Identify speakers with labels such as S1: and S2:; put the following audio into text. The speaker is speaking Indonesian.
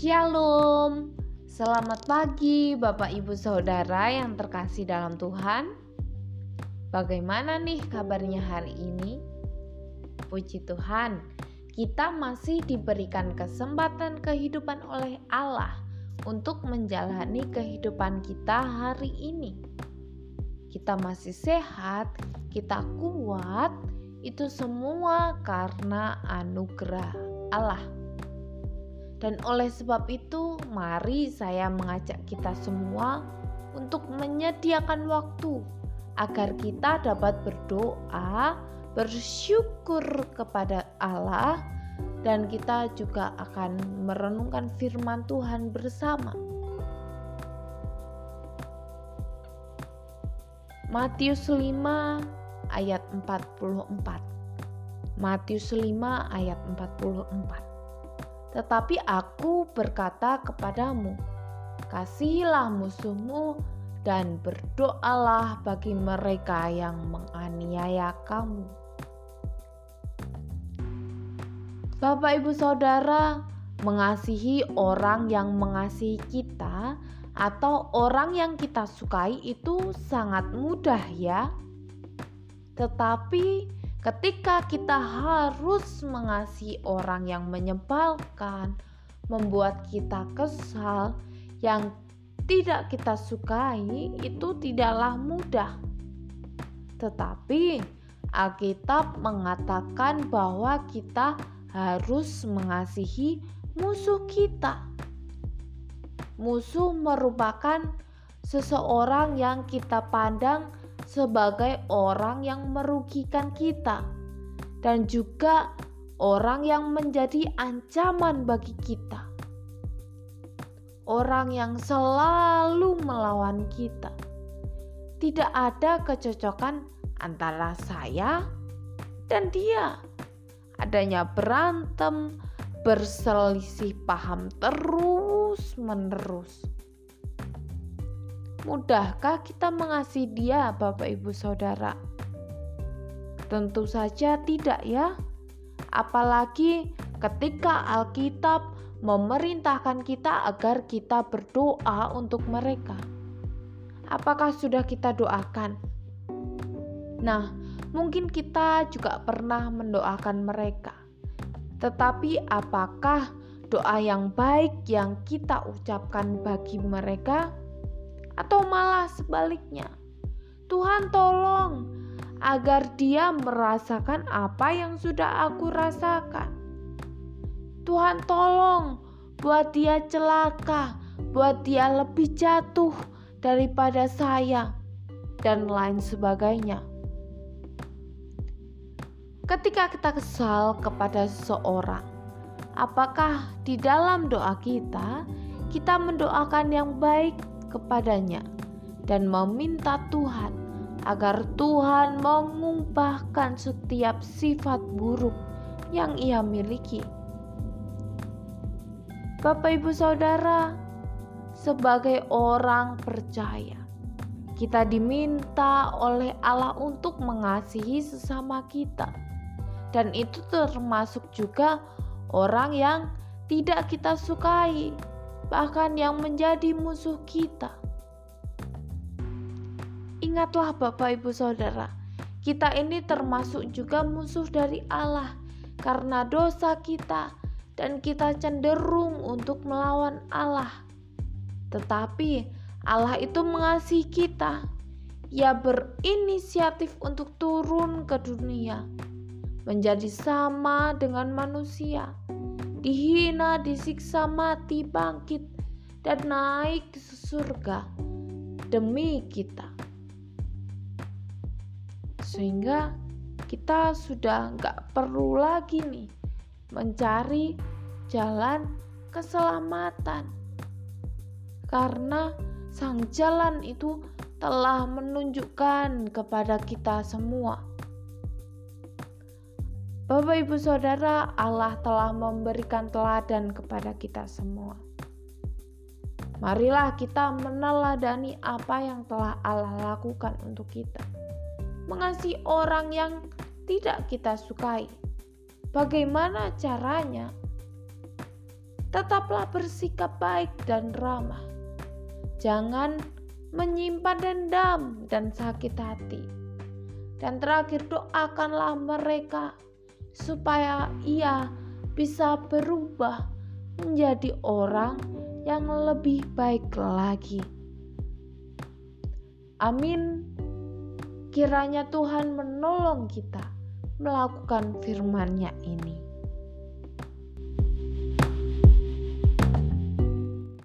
S1: Shalom, selamat pagi Bapak Ibu Saudara yang terkasih dalam Tuhan. Bagaimana nih kabarnya hari ini? Puji Tuhan, kita masih diberikan kesempatan kehidupan oleh Allah untuk menjalani kehidupan kita hari ini. Kita masih sehat, kita kuat, itu semua karena anugerah Allah. Dan oleh sebab itu, mari saya mengajak kita semua untuk menyediakan waktu agar kita dapat berdoa, bersyukur kepada Allah, dan kita juga akan merenungkan firman Tuhan bersama. Matius 5 ayat 44. Matius 5 ayat 44. Tetapi aku berkata kepadamu, kasihilah musuhmu dan berdoalah bagi mereka yang menganiaya kamu. Bapak, ibu, saudara, mengasihi orang yang mengasihi kita atau orang yang kita sukai itu sangat mudah, ya. Tetapi Ketika kita harus mengasihi orang yang menyebalkan, membuat kita kesal, yang tidak kita sukai, itu tidaklah mudah. Tetapi Alkitab mengatakan bahwa kita harus mengasihi musuh kita. Musuh merupakan seseorang yang kita pandang sebagai orang yang merugikan kita dan juga orang yang menjadi ancaman bagi kita. Orang yang selalu melawan kita. Tidak ada kecocokan antara saya dan dia. Adanya berantem, berselisih paham terus-menerus. Mudahkah kita mengasihi dia, Bapak Ibu Saudara? Tentu saja tidak ya. Apalagi ketika Alkitab memerintahkan kita agar kita berdoa untuk mereka. Apakah sudah kita doakan? Nah, mungkin kita juga pernah mendoakan mereka. Tetapi apakah doa yang baik yang kita ucapkan bagi mereka atau malah sebaliknya. Tuhan tolong agar dia merasakan apa yang sudah aku rasakan. Tuhan tolong buat dia celaka, buat dia lebih jatuh daripada saya dan lain sebagainya. Ketika kita kesal kepada seseorang, apakah di dalam doa kita kita mendoakan yang baik kepadanya dan meminta Tuhan agar Tuhan mengubahkan setiap sifat buruk yang ia miliki. Bapak, ibu, saudara, sebagai orang percaya, kita diminta oleh Allah untuk mengasihi sesama kita, dan itu termasuk juga orang yang tidak kita sukai bahkan yang menjadi musuh kita. Ingatlah Bapak Ibu Saudara, kita ini termasuk juga musuh dari Allah karena dosa kita dan kita cenderung untuk melawan Allah. Tetapi Allah itu mengasihi kita. Ia berinisiatif untuk turun ke dunia, menjadi sama dengan manusia dihina, disiksa mati, bangkit, dan naik ke surga demi kita. Sehingga kita sudah nggak perlu lagi nih mencari jalan keselamatan. Karena sang jalan itu telah menunjukkan kepada kita semua Bapak, ibu, saudara, Allah telah memberikan teladan kepada kita semua. Marilah kita meneladani apa yang telah Allah lakukan untuk kita. Mengasihi orang yang tidak kita sukai. Bagaimana caranya? tetaplah bersikap baik dan ramah. Jangan menyimpan dendam dan sakit hati. Dan terakhir doakanlah mereka supaya ia bisa berubah menjadi orang yang lebih baik lagi. Amin. Kiranya Tuhan menolong kita melakukan firman-Nya ini.